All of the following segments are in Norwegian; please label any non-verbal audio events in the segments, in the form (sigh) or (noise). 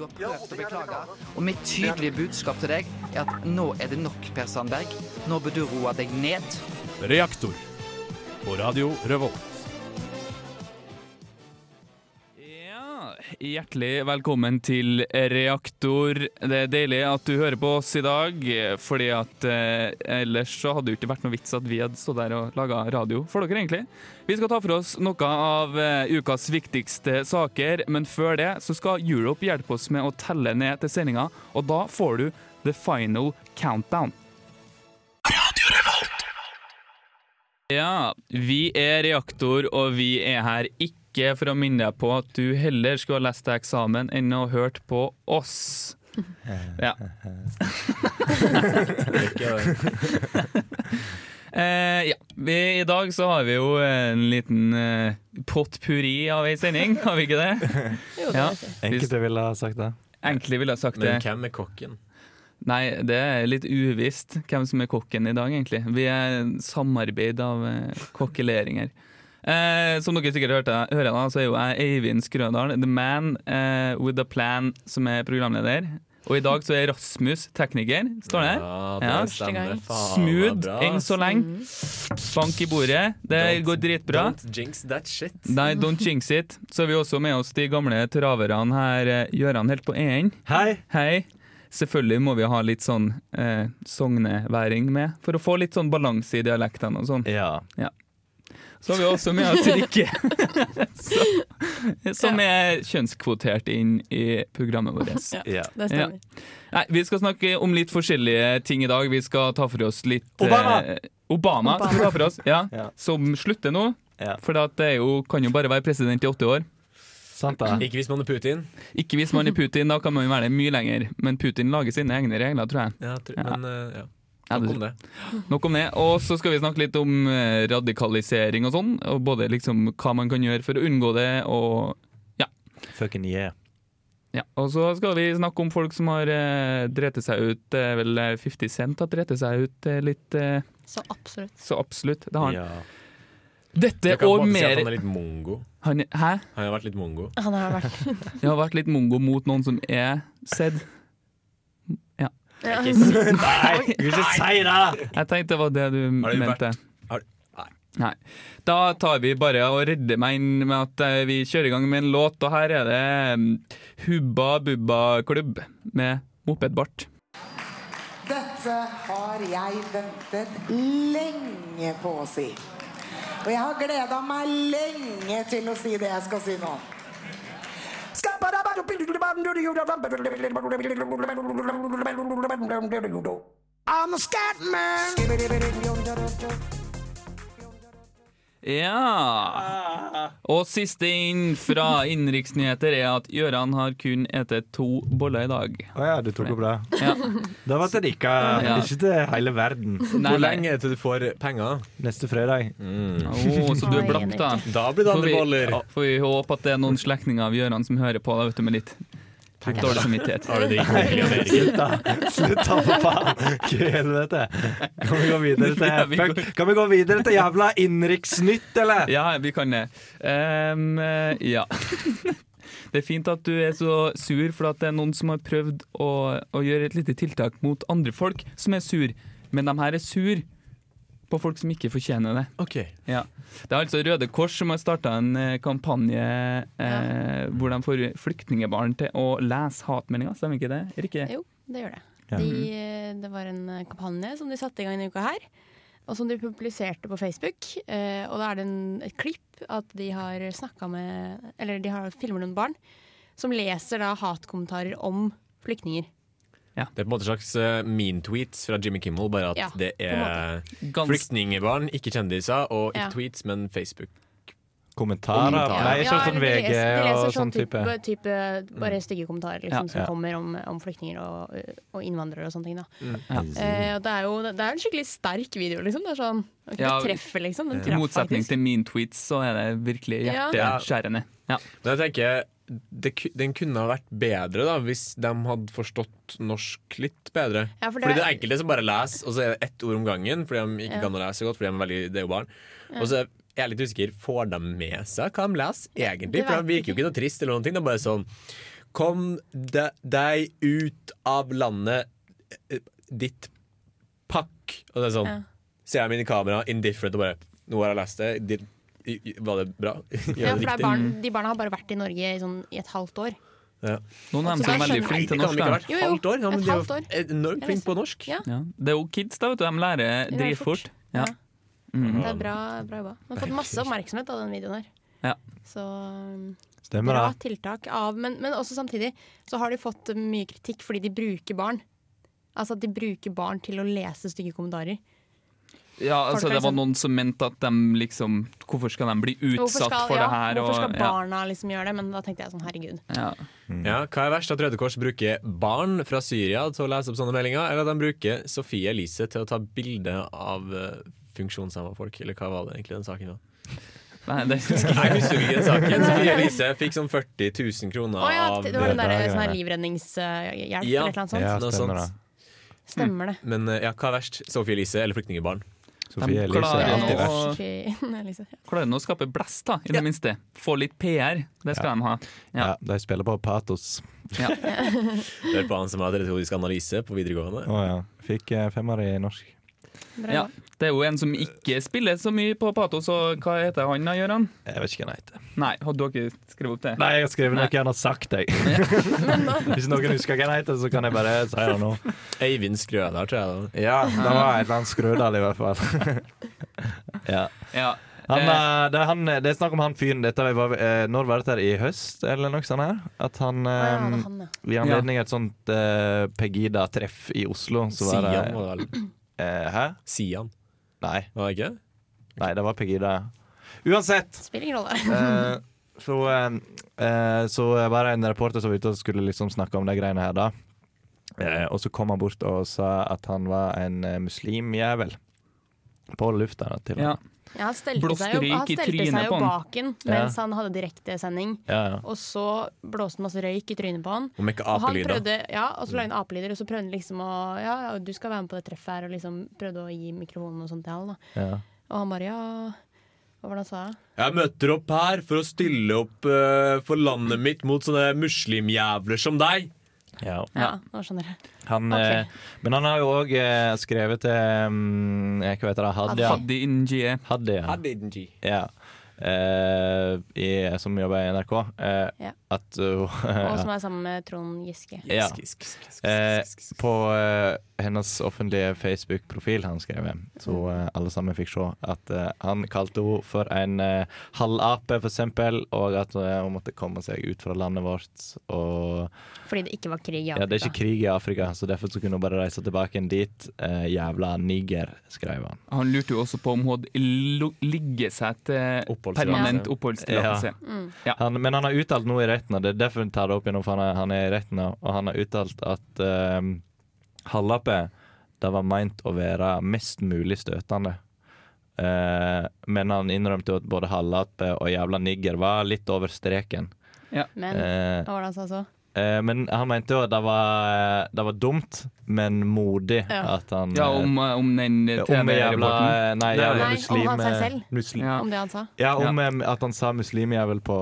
Du har prøvd å beklage. Og mitt tydelige budskap til deg er at nå er det nok, Per Sandberg. Nå bør du roe deg ned. Reaktor på Radio Revolt. Hjertelig velkommen til Reaktor. Det er deilig at du hører på oss i dag, fordi at eh, ellers så hadde det ikke vært noe vits at vi hadde stått der og laga radio for dere, egentlig. Vi skal ta for oss noe av eh, ukas viktigste saker, men før det så skal Europe hjelpe oss med å telle ned til sendinga, og da får du The Final Countdown. Ja, vi er Reaktor, og vi er her ikke for å minne deg på at du heller skulle ha lest deg eksamen enn å hørt på oss. (laughs) Ja. Uh, (laughs) ja. Vi, I dag så har vi jo en liten uh, potpurri av ei sending, har vi ikke det? (laughs) Jo, det Ja. vil jeg. Enkelte ville ha sagt det. Enkelte ville ha sagt det. Men hvem er kokken? Nei, det er litt uvisst hvem som er kokken i dag, egentlig. Vi er samarbeid av uh, kokkeleringer. Eh, som dere sikkert hørte, hører, da, så er jo jeg Eivind Skrødal, the man eh, with a plan, som er programleder. Og i dag så er Rasmus tekniker, står det her. Ja, det Ja. stemmer. Faen, Smooth enn så lenge. Bank i bordet. Det Don't- går dritbra. Don't jinx that shit. Nei, don't jinx it. Så har vi også med oss de gamle traverne her. eh, Gøran helt på én. Hei! Hei. Selvfølgelig må vi ha litt sånn eh, sogneværing med, for å få litt sånn balanse i dialektene og sånn. Ja. Ja. Så har vi også med oss (laughs) Rikke, som er kjønnskvotert inn i programmet vårt. (laughs) Ja, Ja. det stemmer. Nei, Vi skal snakke om litt forskjellige ting i dag. Vi skal ta for oss litt Obama! eh, Obama skal vi ta for oss, ja. (laughs) Ja. Som slutter nå. Ja. For det er jo, kan jo bare være president i åtte år. Sant. Ikke hvis man er Putin. Ikke hvis man er Putin, da kan man jo være det mye lenger. Men Putin lager sine egne regler, tror jeg. Ja, tr- Ja. Men eh, ja. Ja, Nok om det. Nok om det. Og så skal vi snakke litt om eh, radikalisering og sånn. Og både liksom hva man kan gjøre for å unngå det, og ja. Fucking yeah. ja. Og så skal vi snakke om folk som har eh, drete seg ut. Det er vel eh, 50 Cent har drete seg ut eh, litt. eh, Så absolutt. så absolutt. Det har han. Ja. Dette Jeg kan og en si at han er litt mongo. han, Hæ? Han har vært litt mongo. Han har vært (laughs) Jeg har vært litt mongo mot noen som er sedd. Ja. Nei, (laughs) du ikke si det! Jeg tenkte det var det du Har mente. Nei. Da tar vi bare og redder meg inn med at eh, vi kjører i gang med en låt, og her er det mm, Hubba Bubba Klubb med Mopedbart. Dette har jeg ventet lenge på å si. Og jeg har gleda meg lenge til å si det jeg skal si nå. I'm a scat man. Ja! Og siste inn fra innenriksnyheter er at Gøran har kun spist to boller i dag. Å ja, du tok opp det. Ja. Da var det ikke, Ja. ikke til hele verden. Nei, Hvor lenge er det til du får penger? Neste fredag. Å, så du er blapp, da. Da blir det Får andre vi, boller. ja, får vi håpe at det er noen slektninger av Gøran som hører på, da, vet du, med litt litt dårlig samvittighet. Har du det Slutt, da! Slutt, da, for faen! Helvete? Kan vi gå videre til Fuck, Kan vi gå videre til jævla innenriksnytt, eller? Ja, vi kan det. Ehm, eh, ja. (laughs) Det er fint at du er så sur, for at det er noen som har prøvd å, å gjøre et lite tiltak mot andre folk som er sur. Men de her er sur på folk som ikke fortjener det. Ok. Ja. Det er altså Røde Kors som har starta en eh, kampanje eh, hvor de får flyktningebarn til å lese hatmeldinger, stemmer ikke det? Rikke? Jo, det gjør det. Ja. De, eh, det var en eh, kampanje som de satte i gang denne uka her. Og som de publiserte på Facebook. Eh, og da er det en, et klipp at de har snakka med Eller de har filmer noen barn som leser da hatkommentarer om flyktninger. Det er på en måte slags uh, mean tweets fra Jimmy Kimmel, bare at Ja, det er flyktningbarn, ikke kjendiser, og ikke Ja. tweets, men Facebook. kommentarer? Kommentarer. Nei, ikke Ja, sånn eller de VG leser, de leser og sånn type. type Bare stygge kommentarer liksom, Ja. som kommer om, om flyktninger og, og innvandrere og sånne ting. Da. Ja. Eh, det er jo det er en skikkelig sterk video, liksom. Det er sånn Det Ja, treffer, liksom. Den I traff motsetning faktisk. til mean tweets, så er det virkelig Ja. hjerteskjærende. Ja. Men jeg tenker det, Den kunne ha vært bedre da hvis de hadde forstått norsk litt bedre. Ja, for fordi det- det er enkelte som bare leser, og så er det ett ord om gangen fordi de ikke Ja. kan lese godt. Fordi de er veldig, det er jo barn. Og så er jeg litt usikker. Får de med seg hva de leser, egentlig? det For de virker jo ikke noe trist. eller noen ting Det er bare sånn Kom de, deg ut av landet eh, ditt pakk. Og det er sånn Ja. Ser jeg mine kamera, indifferent, og bare Nå har jeg lest det. Ditt- Var det bra? Ja, for det er barn, de barna har bare vært i Norge i, sånn, i et halvt år. Ja. Noen av dem som er veldig flinke til norsk. det kan ikke ha vært Jo, jo, halvt år. Ja, men et de er halvt år. enormt flinke på norsk. Ja. Ja. Det er jo kids, da, vet du. De lærer dritfort. Ja. Mm. Det er bra, bra jobba. Man har fått masse oppmerksomhet av den videoen her. Ja. Så um, Stemmer bra tiltak av men, men også samtidig så har de fått mye kritikk fordi de bruker barn. Altså at de bruker barn til å lese stygge kommentarer. Ja, altså Det var liksom- noen som mente at de liksom Hvorfor skal de bli utsatt skal, for ja, det her? hvorfor skal og, ja. barna liksom gjøre det? Men da tenkte jeg sånn, herregud. Ja. Ja, hva er verst? At Røde Kors bruker barn fra Syria til å lese opp sånne meldinger, eller at de bruker Sofie Elise til å ta bilde av uh, funksjonshemma folk? Eller hva var det egentlig den saken? da? Nei, det (laughs) husker jeg husker ikke den saken. (laughs) Sofie Elise fikk sånn 40 000 kroner oh, ja, av det var den der er sånn her livredningshjelp Ja. eller noe sånt. Ja, stemmer det. sånt. Stemmer det. Men uh, ja, hva er verst? Sofie Elise eller flyktningbarn? Sofie Elise er alltid verst. Klarer nå å skape blest, da, i det minste. Få litt PR. Det skal de ha. Ja, Ja. de spiller på patos. Ja. Hør på han som har retorisk analyse på videregående. Å ja. Fikk eh, femmer i norsk. Bra Ja. Det er jo en som ikke spiller så mye på Patos, og hva heter han da, Gøran? Jeg vet ikke hva han heter. Nei, hadde dere skrevet opp det? Nei, jeg har skrevet noe han har sagt, jeg. (laughs) Hvis noen husker hva han heter, så kan jeg bare si det nå. Eivind Skrødal, tror jeg. da Ja, det var et eller annet skrødal, i hvert fall. (laughs) ja. Ja. Han, Eh, eh, det, er han, det er snakk om han fyren dette var, eh, Når var dette her? I høst, eller noe sånt? her At han, ja, eh, det er han, ja. I anledning et sånt eh, Pegida-treff i Oslo, så var det Sian. Eh, Hæ? Sian, Nei, var det ikke? nei, det var Pegida. Uansett! Spiller ingen rolle. Eh, så, eh, eh, så var det en reporter som var ute og skulle liksom snakke om de greiene her, da. Eh, og så kom han bort og sa at han var en eh, muslimjævel. På lufta, da, til og ja. med. Ja, han stelte seg jo, han stelte seg jo på han. bak den mens han hadde direktesending. Ja, ja. Og så blåste han masse røyk i trynet på han. Og ikke Og han apelyder. prøvde, ja, og så lagde han apelyder, og så prøvde han liksom å Ja, ja, du skal være med på det treffet her, og liksom prøvde å gi mikrofonen og sånt til han. da ja. Og han bare ja Hva var det han sa? Jeg møter opp her for å stille opp uh, for landet mitt mot sånne muslimjævler som deg. Ja. Ja, nå skjønner jeg. Han, okay. eh, men han har jo òg eh, skrevet til um, Hva heter det? Hadia. ja. Injie. Hadia. Ja. Eh, i, som jobber i NRK. Uh, Ja. At uh, (laughs) Og som er sammen med Trond Giske. Ja. Eh, på hennes offentlige Facebook-profil han skrev, så eh, alle sammen fikk se at han kalte henne for en halvape, for eksempel, og at hun måtte komme seg ut fra landet vårt. Og Fordi det ikke var krig i Afrika? ja, det er ikke krig i Afrika, så derfor så kunne hun bare reise tilbake igjen dit. Jævla niger, skrev han. Han lurte jo også på om hun hadde ligget seg til Oppholdstillatelse. Permanent oppholdstillatelse. Mm. Ja. Han, men han har uttalt noe i retten, og det er derfor jeg tar det opp igjen, for han er, han er i retten, nå, og han har uttalt at uh, halvape det var meint å være mest mulig støtende. Uh, men han innrømte jo at både halvape og jævla nigger var litt over streken. Men Eh, hva var det han sa så? Eh, men han mente jo at det var, det var dumt, men modig Ja. at han Ja, eh, om, om den om jævla, TV-reporten. nei, Nei, jævla nei, om han seg eh, selv. muslim, Ja. Om det han sa? Ja, om ja. at han sa muslimjævel på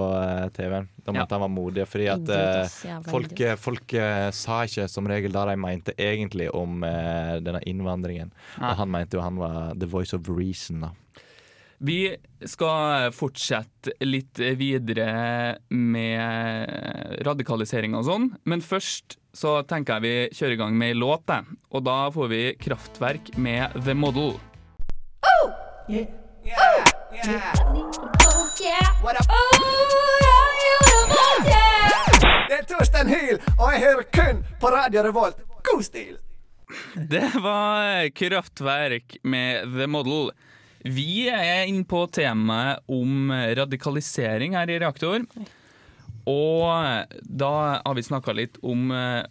TV-en. Om Ja. at han var modig. Fordi at Idiot, eh, folk, eh, folk eh, sa ikke som regel det de mente egentlig om eh, denne innvandringen. Og han mente jo han var the voice of reason. da Vi skal fortsette litt videre med radikalisering og sånn, men først så tenker jeg vi kjører i gang med ei låt, jeg. og da får vi Kraftverk med The Model. Det er Torstein Hyl, og jeg hører kun på Radio Revolt. God stil! Det var Kraftverk med The Model. Vi er inne på temaet om radikalisering her i Reaktor. Og da har vi snakka litt om eh,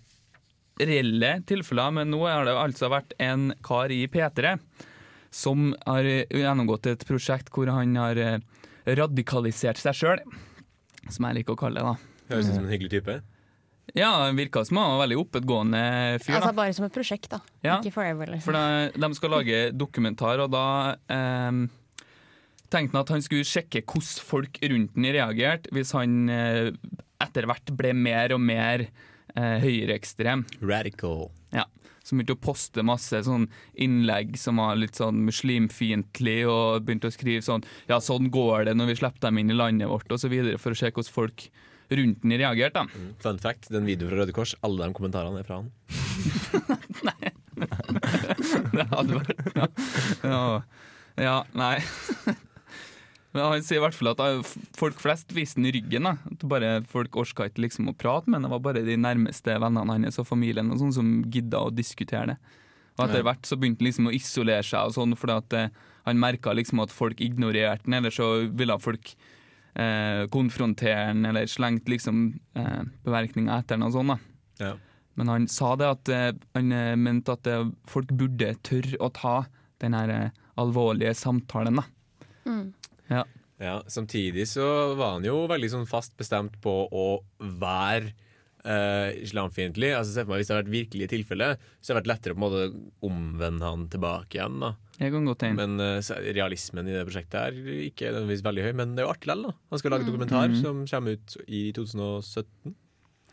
reelle tilfeller, men nå har det altså vært en kar i P3 som har gjennomgått et prosjekt hvor han har eh, radikalisert seg sjøl, som jeg liker å kalle det. da. Høres ut som en hyggelig type. Ja, han virka som han var veldig oppegående fyr. Altså bare som et prosjekt, da. Ja. Ikke forever, liksom. For da, de skal lage dokumentar, og da eh, tenkte han at han skulle sjekke hvordan folk rundt han reagerte hvis han eh, etter hvert ble mer og mer eh, høyreekstrem. Radical. Ja. Som begynte å poste masse sånn innlegg som var litt sånn muslimfiendtlig, og begynte å skrive sånn Ja, sånn går det når vi slipper dem inn i landet vårt, og så videre, for å se hvordan folk rundt den reagerte. da. Fun fact, den videoen fra Røde Kors, alle de kommentarene er fra han. (laughs) nei. (laughs) det hadde vært ja. ja. ja, nei. (laughs) Men han sier i hvert fall at folk flest viste den ryggen. da. Bare Folk orka ikke liksom å prate, men det var bare de nærmeste vennene hans og familien og sånn som gidda å diskutere det. Og etter hvert så begynte han liksom å isolere seg, og sånn, fordi at eh, han merka liksom at folk ignorerte den, eller så ville folk eh, konfrontere den, eller slengt liksom eh, bemerkninger etter den og sånn. da. Ja. Men han sa det at eh, han eh, mente at eh, folk burde tørre å ta den her eh, alvorlige samtalen. da. Mm. Ja. Ja, Samtidig så var han jo veldig sånn fast bestemt på å være eh, islamfiendtlig. Altså, Hvis det hadde vært virkelige tilfelle, så hadde det vært lettere å på en måte omvende han tilbake igjen. da Jeg kan godt inn. Men eh, er realismen i det prosjektet er ikke nødvendigvis veldig høy. Men det er jo artig likevel. Han skal lage Mm. dokumentar mm. som kommer ut i 2017.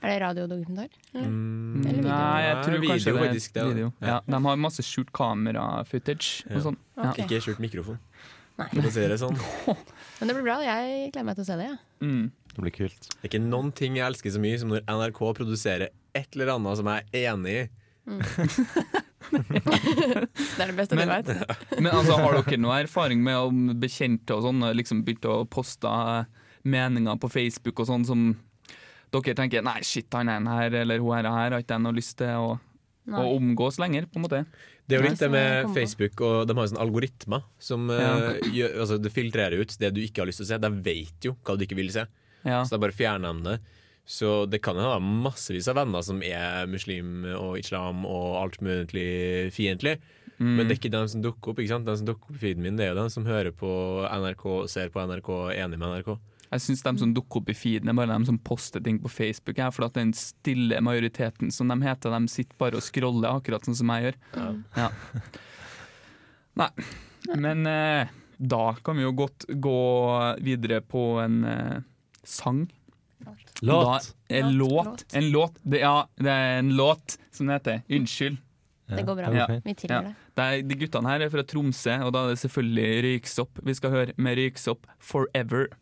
Er det radiodokumentar? Mm, Eller video? Nei, jeg tror Nei, kanskje det er faktisk, det, da. video. Ja. Ja. De har masse skjult kamera-footage Ja. og sånn. Ja. Ikke skjult mikrofon. Nei. For å si det sånn. (laughs) Men det blir bra. Jeg gleder meg til å se det. Ja. Mm. Det blir kult. Det er ikke noen ting jeg elsker så mye som når NRK produserer et eller annet som jeg er enig i. (laughs) Det er det beste Men- du vet. (laughs) Men altså, har dere noe erfaring med om bekjente og sånn, liksom begynte å poste meninger på Facebook og sånn som dere tenker nei, shit, han er her eller hun er her, har ikke jeg noe lyst til å, Nei. å omgås lenger, på en måte. Det er jo litt det med. Facebook, og de har jo sånne algoritmer som Ja. eh, gjør, altså, det filtrerer ut det du ikke har lyst til å se. De vet jo hva du ikke vil se, Ja. så da bare fjerner de det. Så det kan jo ha massevis av venner som er muslim og islam og alt mulig fiendtlig. Mm. Men det er ikke dem som dukker opp. ikke sant? De som dukker opp i feeden min, det er jo dem som hører på NRK, ser på NRK, er enig med NRK. Jeg syns de som dukker opp i feeden, er bare de som poster ting på Facebook. Her, for at den stille majoriteten, som de heter, de sitter bare og scroller, akkurat sånn som jeg gjør. Ja. Nei, men eh, da kan vi jo godt gå videre på en eh, sang. Låt. En Låt. En låt. Det, ja, det er en låt som det heter. Unnskyld. Det går bra. Ja. Vi tilgir det. Det er, de guttene her er fra Tromsø, og da er det selvfølgelig Røyksopp. Vi skal høre med Røyksopp 'Forever'.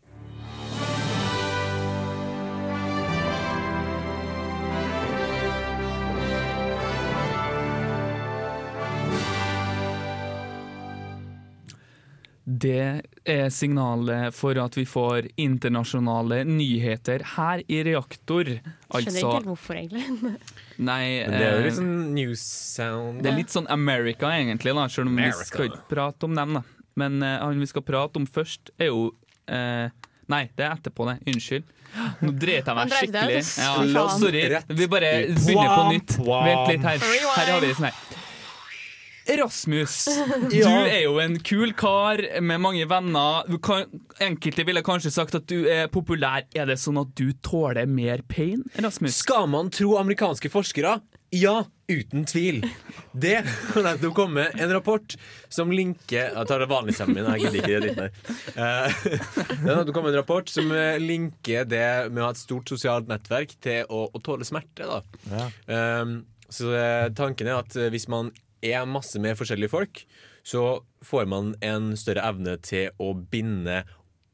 Det er signalet for at vi får internasjonale nyheter her i Reaktor. Skjønner Altså ikke helt hvorfor, egentlig. (laughs) Nei, det er jo eh, litt sånn news sound. det er litt sånn America, egentlig, da, selv om vi skal ikke prate om dem. da. Men uh, han vi skal prate om først, er jo uh, Nei, det er etterpå, det. Unnskyld. Nå dreit jeg meg skikkelig. Ja, sorry. Vi bare begynner på nytt. Vent litt her. Her har vi sånn her. Rasmus, (laughs) du er jo en kul kar med mange venner. Du kan, enkelte ville kanskje sagt at du er populær. Er det sånn at du tåler mer pain, Rasmus? Skal man tro amerikanske forskere? Ja, uten tvil. Det har nettopp kommet en rapport som linker Jeg tar det vanlige stemmen min. Jeg gidder ikke det dritten mer. Eh, (laughs) Det har nettopp kommet en rapport som eh, linker det med å ha et stort sosialt nettverk til å, å tåle smerte. Da. Ja. Um, så eh, tanken er at eh, hvis man er masse med forskjellige folk, så får man en større evne til å binde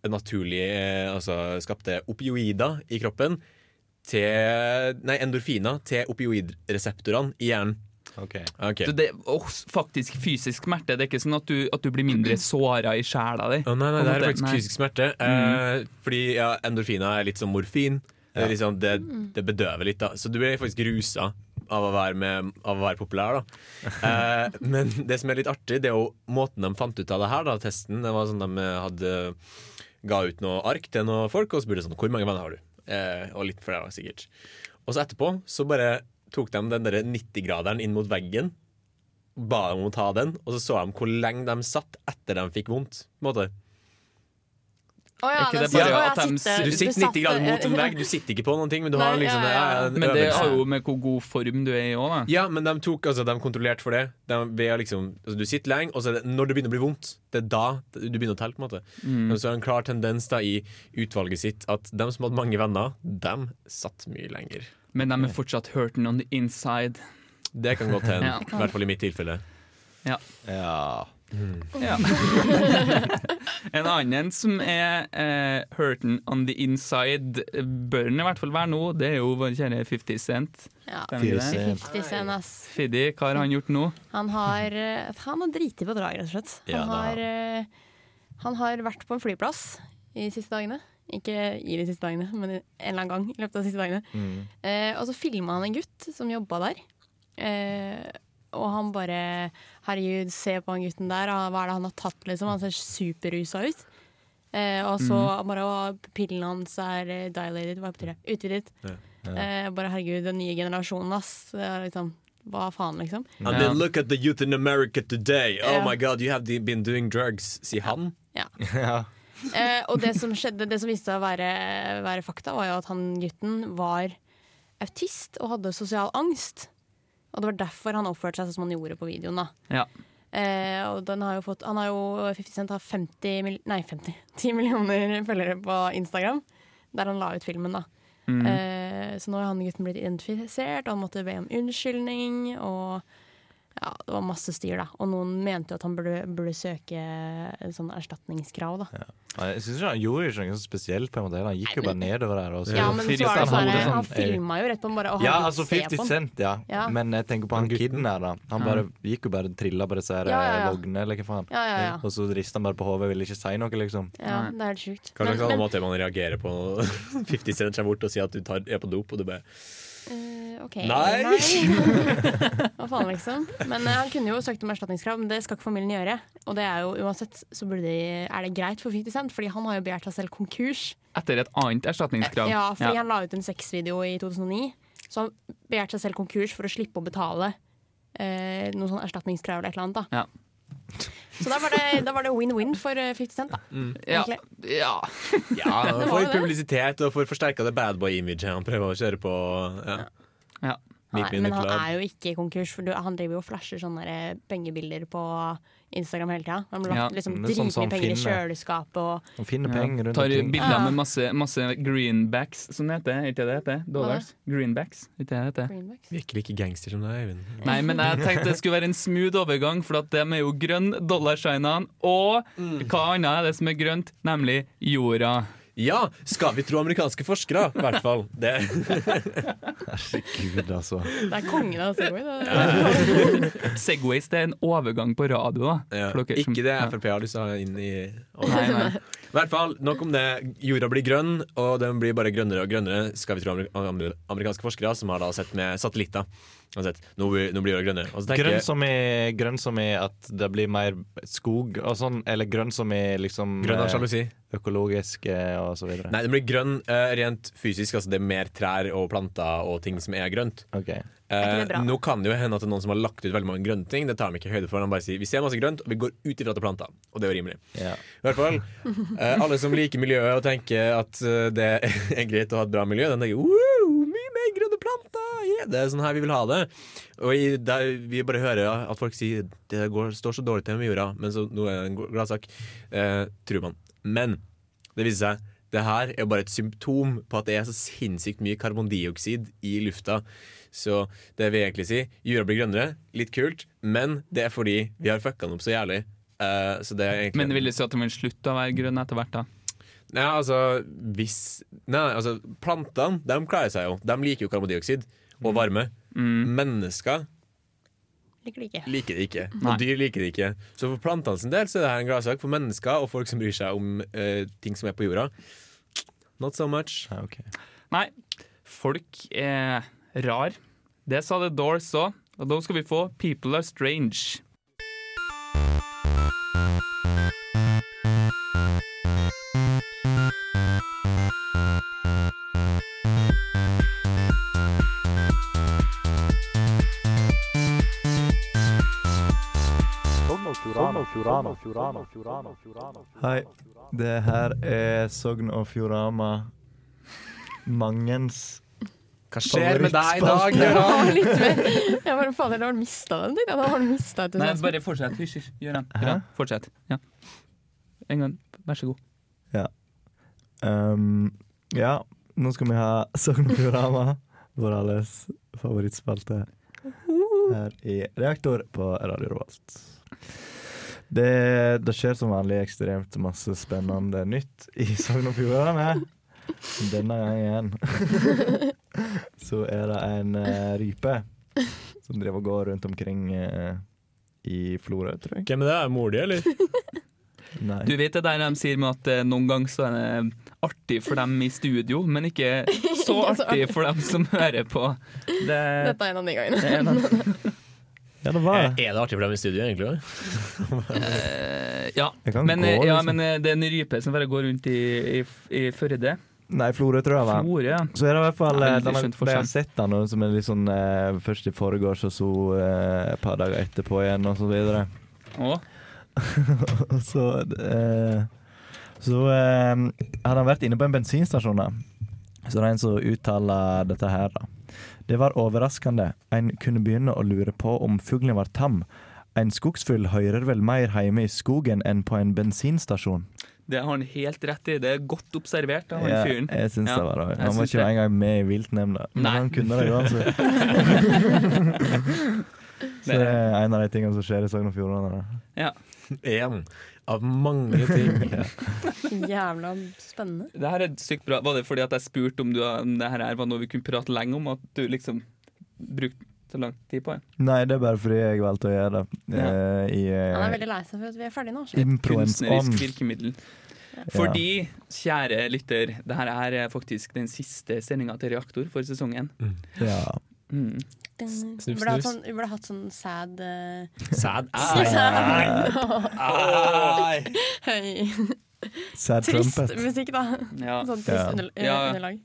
naturlig eh, altså skapte opioider i kroppen til Nei, endorfiner til opioidreseptorene i hjernen. Ok. Okay. Så det er faktisk fysisk smerte. Det er ikke sånn at du, at du blir mindre såra i sjela di. Oh, nei, nei, det er faktisk Nei. fysisk smerte. Eh, fordi ja, endorfiner er litt som morfin. Det, er liksom, det, det bedøver litt, da. Så du blir faktisk rusa av, å være med, av å være populær, da. Eh, men det som er litt artig, det er jo måten de fant ut av det her, da, testen. Det var sånn De hadde ga ut noe ark til noen folk og spurte sånn Hvor mange venner har du? Eh, og litt flere, sikkert. Og så etterpå så bare tok de den der 90-graderen inn mot veggen. Ba dem om å ta den, og så så de hvor lenge de satt etter de fikk vondt. På en måte. Å ja, Er ikke det bare ja, at Du sitter 90 grader mot en vegg, du (laughs) sitter ikke på noen ting, men du har liksom ja, ja, ja. Men det har jo med hvor god form du er i òg. Ja, men de tok altså, de kontrollerte for det. De, liksom, altså, du sitter lenge, og så er det når det begynner å bli vondt, det er da du begynner å telle. på en måte Mm. Men så er det en klar tendens da i utvalget sitt at de som hadde mange venner, de satt mye lenger. Men de er fortsatt hurting on the inside. Det kan godt (laughs) hende. Ja. I hvert fall i mitt tilfelle. Ja. Ja. Ja. (laughs) en annen som er eh, hurting on the inside, bør den i hvert fall være nå, det er jo vår kjære 50 Cent. Ja, 50 Cent, ass. Fiddy, hva har han gjort nå? Han har, eh, han har driti på draget, rett og slett. Han, Ja, har, eh, han har vært på en flyplass i de siste dagene. Ikke i de siste dagene, men en eller annen gang i løpet av de siste dagene. Mm. Eh, og så filma han en gutt som jobba der. Eh, og han bare Herregud, se på han gutten der. Hva er det han har tatt, liksom? Han ser superrusa ut. Eh, og så Mm. bare å, Pillene hans er eh, dilated, hva betyr det? Utvidet. Ja. Eh, bare herregud, den nye generasjonen, ass. Liksom, hva faen, liksom? I mean, look at the youth in America today. Oh Ja. my god, you have been doing drugs, sier han. Ja. (laughs) ja. Eh, og det som skjedde, det som viste seg å være, være fakta, var jo at han gutten var autist og hadde sosial angst. Og det var derfor han oppførte seg sånn som han gjorde på videoen. da. Ja. Eh, og den har jo fått, han har jo 50 Cent har 50 mil, Nei, 50. 10 (laughs) millioner følgere på Instagram, der han la ut filmen. da. Mm. Eh, så nå har han gutten blitt identifisert, og han måtte be om unnskyldning. Og ja, det var masse styr, da. Og noen mente jo at han burde, burde søke en sånn erstatningskrav, da. Jeg synes ikke Han gjorde ikke noe så spesielt. på en måte Han gikk jo bare nedover der. Og så- Ja, men så var det Han sånn, han sånn- filma jo rett på han bare å, Ja, altså 50. Cent, ja. Ja. Men jeg tenker på han kiden her, da. Han bare gikk jo bare trilla på disse her Ja, ja, ja. vognene, eller hva faen. Ja, ja, ja. Og så rista han bare på hodet, ville ikke si noe, liksom. Ja, det er helt sjukt. Slags Men- men- man reagerer på 50 (laughs) Cent kommer bort og sier at du tar, er på dop, og du bare Eh, OK. Nei. (laughs) Hva faen, liksom. Men uh, han kunne jo søkt om erstatningskrav, men det skal ikke familien gjøre. Og det er jo uansett så burde de, er det greit for 50 Cent, fordi han har jo begjært seg selv konkurs. Etter et annet erstatningskrav. Ja, fordi han la ut en sexvideo i 2009, så han begjærte seg selv konkurs for å slippe å betale uh, noe sånn erstatningskrav eller et eller annet. da. Ja. Så da var det- det win-win for eh, 50 Cent, da. Ja. Egentlig. ja. Ja, (laughs) for publisitet og for forsterka det badboy-imaget han prøver å kjøre på. Ja. Ja. In men han er jo ikke konkurs, for han driver jo og flasher sånne pengebilder på Instagram hele tida. Han har lagt liksom det er sånn penger finner, i finner. kjøleskapet og Han finner penger rundt Tar bilder med masse, masse greenbacks, som det heter. Er ikke det det heter? Dollars? Greenbacks? Ikke det heter? greenbacks. Virker like gangster som deg, Eivind. Nei, men jeg tenkte det skulle være en smooth overgang, for at de er jo grønn, dollarshinene, og hva annet er det som er grønt? Nemlig jorda. Ja, skal vi tro amerikanske forskere, i hvert fall. Det. Herregud, altså. Det er kongen av Segway. det. Segways det er en overgang på radio, da. Ja. Ikke det. Frp har lyst til å ha inn i Nei, nei. (laughs) I hvert fall, nok om det. Jorda blir grønn, og den blir bare grønnere og grønnere, skal vi tro amer- amer- amerikanske forskere, som har da sett med satellitter. Sett, nå, blir- nå blir jorda grønnere. Tenker Grønn som, i, grønn som i at det blir mer skog og sånn, eller grønn som i liksom Grønn av eh, sjalusi. Økologisk eh, og så videre. Nei, den blir grønn eh, rent fysisk. Altså det er mer trær og planter og ting som er grønt. Ok. Eh, nå kan det jo hende at det er noen som har lagt ut veldig mange grønne ting. Det tar de ikke høyde for. De bare sier vi ser masse grønt, og vi går ut ifra at det er planter. Og det er jo rimelig. Ja. I hvert fall, eh, Alle som liker miljøet og tenker at eh, det er (laughs) greit å ha et bra miljø, den tenker wow, mye mer grønne planter! Yeah, det er sånn her vi vil ha det. Og i, der vi bare hører at folk sier det går, står så dårlig til med jorda, men så nå er det en gladsak. Eh, tror man. Men det viser seg det her er bare et symptom på at det er så sinnssykt mye karbondioksid i lufta. Så det vil jeg egentlig si jorda blir grønnere, litt kult, men det er fordi vi har fucka den opp så jævlig. Uh, så det er egentlig Men vil det si at den vil slutte å være grønn etter hvert, da. Nei, altså hvis Nei, altså plantene, de klarer seg jo. De liker jo karbondioksid og varme. Mm. Mennesker Liker det ikke. liker det ikke. Nei. Og dyr liker det ikke. Så for plantene sin del så er det her en gladsak. For mennesker og folk som bryr seg om uh, ting som er på jorda, not so much. Ja, ok. Nei, folk er rar. Det sa The Doors òg, og da skal vi få People Are Strange. Hei, det her er Sogn og Fjorama. Mangens Hva skjer med deg i dag, (laughs) Ja, Gøran? litt mer. Jeg bare, fader, da har du mista den. Da har du mistet Nei, bare fortsett. Hysj, hysj. Gøran, Fortsett. Ja. En gang. Vær så god. Ja. Um, ja, nå skal vi ha Sogn og Fjorama vår alles favorittspalte her i Reaktor på Radio Revolt. Det, det skjer som vanlig ekstremt masse spennende nytt i Sogn og Fjordane. Denne gangen (laughs) så er det en uh, rype som driver og går rundt omkring uh, i Florø, tror jeg. Hvem er det? Er mor di, eller? Nei. Du vet det der de sier med at uh, noen ganger så er det artig for dem i studio, men ikke så (laughs) artig for dem som hører på. Det, Dette er en av de gangene. det er en av- Ja, det var Er det. er det artig for dem i studio, egentlig? Eh, ja, men, gå, eh, ja, liksom. men eh, det er en rype som bare går rundt i, i, i Førde. Nei, Florø, tror jeg var. Flore, ja. Så er det i hvert fall Ja, eh, veldig har- de har sett den som er litt sånn eh, først i forgårs, og så eh, et par dager etterpå igjen, og så videre. Og (laughs) så eh, Så eh, hadde han vært inne på en bensinstasjon, da. Så det er en som uttaler dette her, da. Det var overraskende. En kunne begynne å lure på om fuglen var tam. En skogsfugl hører vel mer hjemme i skogen enn på en bensinstasjon. det har han helt rett i. Det er godt observert av han Ja, fyren. jeg syns Ja, det var det. Han var ikke det. engang med i viltnemnda, men Nei. han kunne det uansett. (laughs) (laughs) Så det er en av de tingene som skjer i Sogn og Fjordane. da. Ja. En av mange ting. (laughs) Jævla spennende. Det her er sykt bra. Var det fordi at jeg spurte om, du, om det her var noe vi kunne prate lenge om, at du liksom brukte så lang tid på det? Nei, det er bare fordi jeg valgte å gjøre det. Ja. eh, I Han er eh, veldig lei seg for at vi er ferdige nå. Kunstnerisk virkemiddel. Fordi, kjære lytter, det her er faktisk den siste sendinga til Reaktor for sesongen. Ja. Mm. Vi Snus, burde hatt sånn, vi burde hatt sånn sad uh, Sad (laughs) (laughs) Høy. Sad Trist trumpet. musikk, da. Ja. Sånn trist Ja. under, Ja. underlag.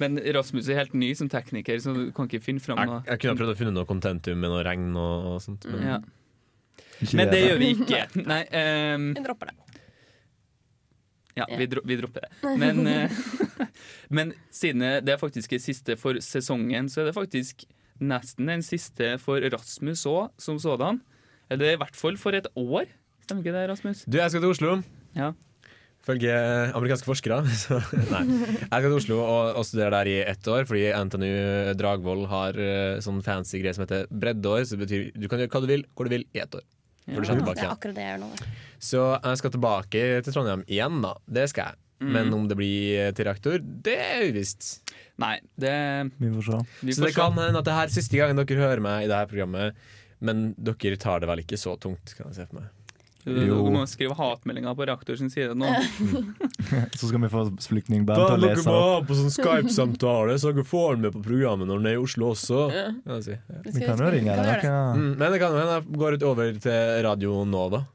Men Rasmus er helt ny som tekniker, så du kan ikke finne fram Jeg, noe. jeg kunne prøvd å finne noe contentum med noe regn og, og sånt. Men Ja. Men det gjør vi ikke. (laughs) Nei, um, Vi dropper det. ja, vi, dro vi dropper det. Men, uh, men siden det er faktisk er siste for sesongen, så er det faktisk nesten den siste for Rasmus òg, som sådan. Eller i hvert fall for et år. Stemmer ikke det, Rasmus? Du, jeg skal til Oslo. Ja. Følge amerikanske forskere. (laughs) Så, nei. Jeg skal til Oslo og, og studere der i ett år, fordi NTNU Dragvoll har uh, sånn fancy greie som heter breddeår. Så det betyr du kan gjøre hva du vil, hvor du vil, i ett år. Ja. du kommer Det er akkurat det jeg gjør nå. Så jeg skal tilbake til Trondheim igjen, da. Det skal jeg. Men om det blir til reaktor, det er uvisst. Nei, det Vi får se. vi Så får det kan hende at det her er siste gangen dere hører meg i det her programmet. Men dere tar det vel ikke så tungt, kan jeg se for meg. Du, Jo. du må skrive hatmeldinger på Reaktor sin side nå. (laughs) Så skal vi få flyktningband til å lese opp. ha på sånn Skype-samtale, så dere får den med på programmet når den er i Oslo også. Ja. Si. Ja. Vi kan jo ringe. Hva Mm, men det kan hende jeg går ut over til Radio Nova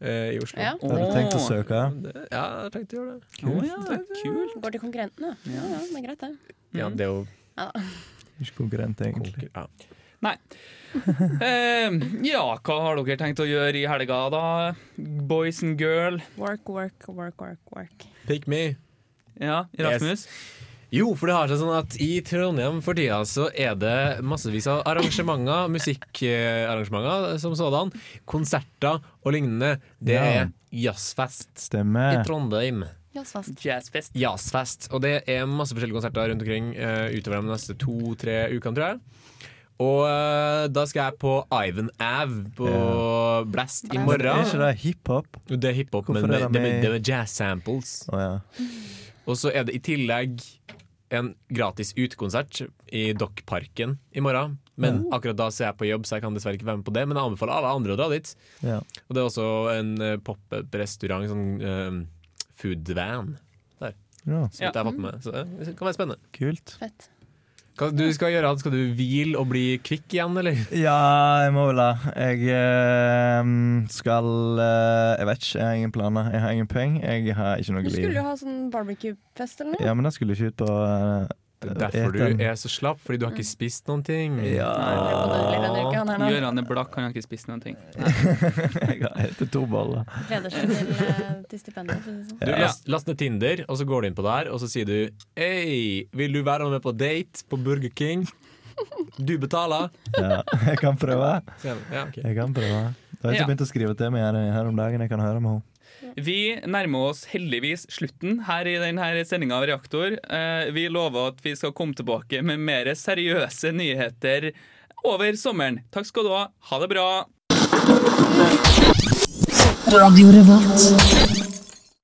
i Oslo. Ja. har du tenkt å søke? Det, ja, jeg har tenkt å gjøre det. Å ja, kult. Går til konkurrentene. Ja, ja, det er greit, det. Ja, det er jo Ja. Ikke konkurrent, egentlig. konkur- ja. (laughs) Eh, ja, hva har dere tenkt å gjøre i helga, da? Boys and girl. Work, work, work, work. work. Pick me. Ja, Rasmus? Jo, for det har seg sånn at i Trondheim for tida så er det massevis av arrangementer, (laughs) musikkarrangementer som sådan. Konserter og lignende. Det er jazzfest i Trondheim. Jazzfest. Jazzfest. Jazzfest. Og det er masse forskjellige konserter rundt omkring uh, utover de neste to-tre ukene, tror jeg. Og uh, da skal jeg på Ivan Ave på Blast i Er morgen. ikke det hiphop? Det er hiphop, men er med, det det, med- med, det med jazz samples. Oh, ja. Og så er det i tillegg en gratis utekonsert i Dokkparken i morgen. Men akkurat da så er jeg på jobb, så jeg kan dessverre ikke være med på det. Men jeg anbefaler alle andre å dra dit. ja. Og det er også en uh, pop-up-restaurant, sånn uh, food van, ja. så jeg har fått med. Så det kan være spennende. Kult. Fett. Hva du skal gjøre? Skal du hvile og bli kvikk igjen, eller? Ja, jeg må vel det. Jeg eh, skal eh, Jeg vet ikke, jeg har ingen planer. Jeg har ingen penger. Jeg har ikke noe Du skulle liv. jo ha sånn barbecue-fest eller noe. Ja, men jeg skulle ikke ut på eh, Det er derfor du er så slapp, fordi du har ikke spist noen ting. Ja. Gøran er blakk, han har ikke spist noen ting. (laughs) Jeg har spist to boller. Gleder seg til, eh, til stipendet. sånn. Du last, last ned Tinder, og så går du inn på der, og så sier du Hei, vil du være med på date på Burger King? Du betaler. Ja, jeg kan prøve. Ja. Jeg kan prøve. Du har Ja. ikke begynt å skrive til meg her om dagen. Jeg kan høre med henne. Vi nærmer oss heldigvis slutten her i denne sendinga av Reaktor. Eh, Vi lover at vi skal komme tilbake med mer seriøse nyheter over sommeren. Takk skal du ha. Ha det bra. Radio Revolt.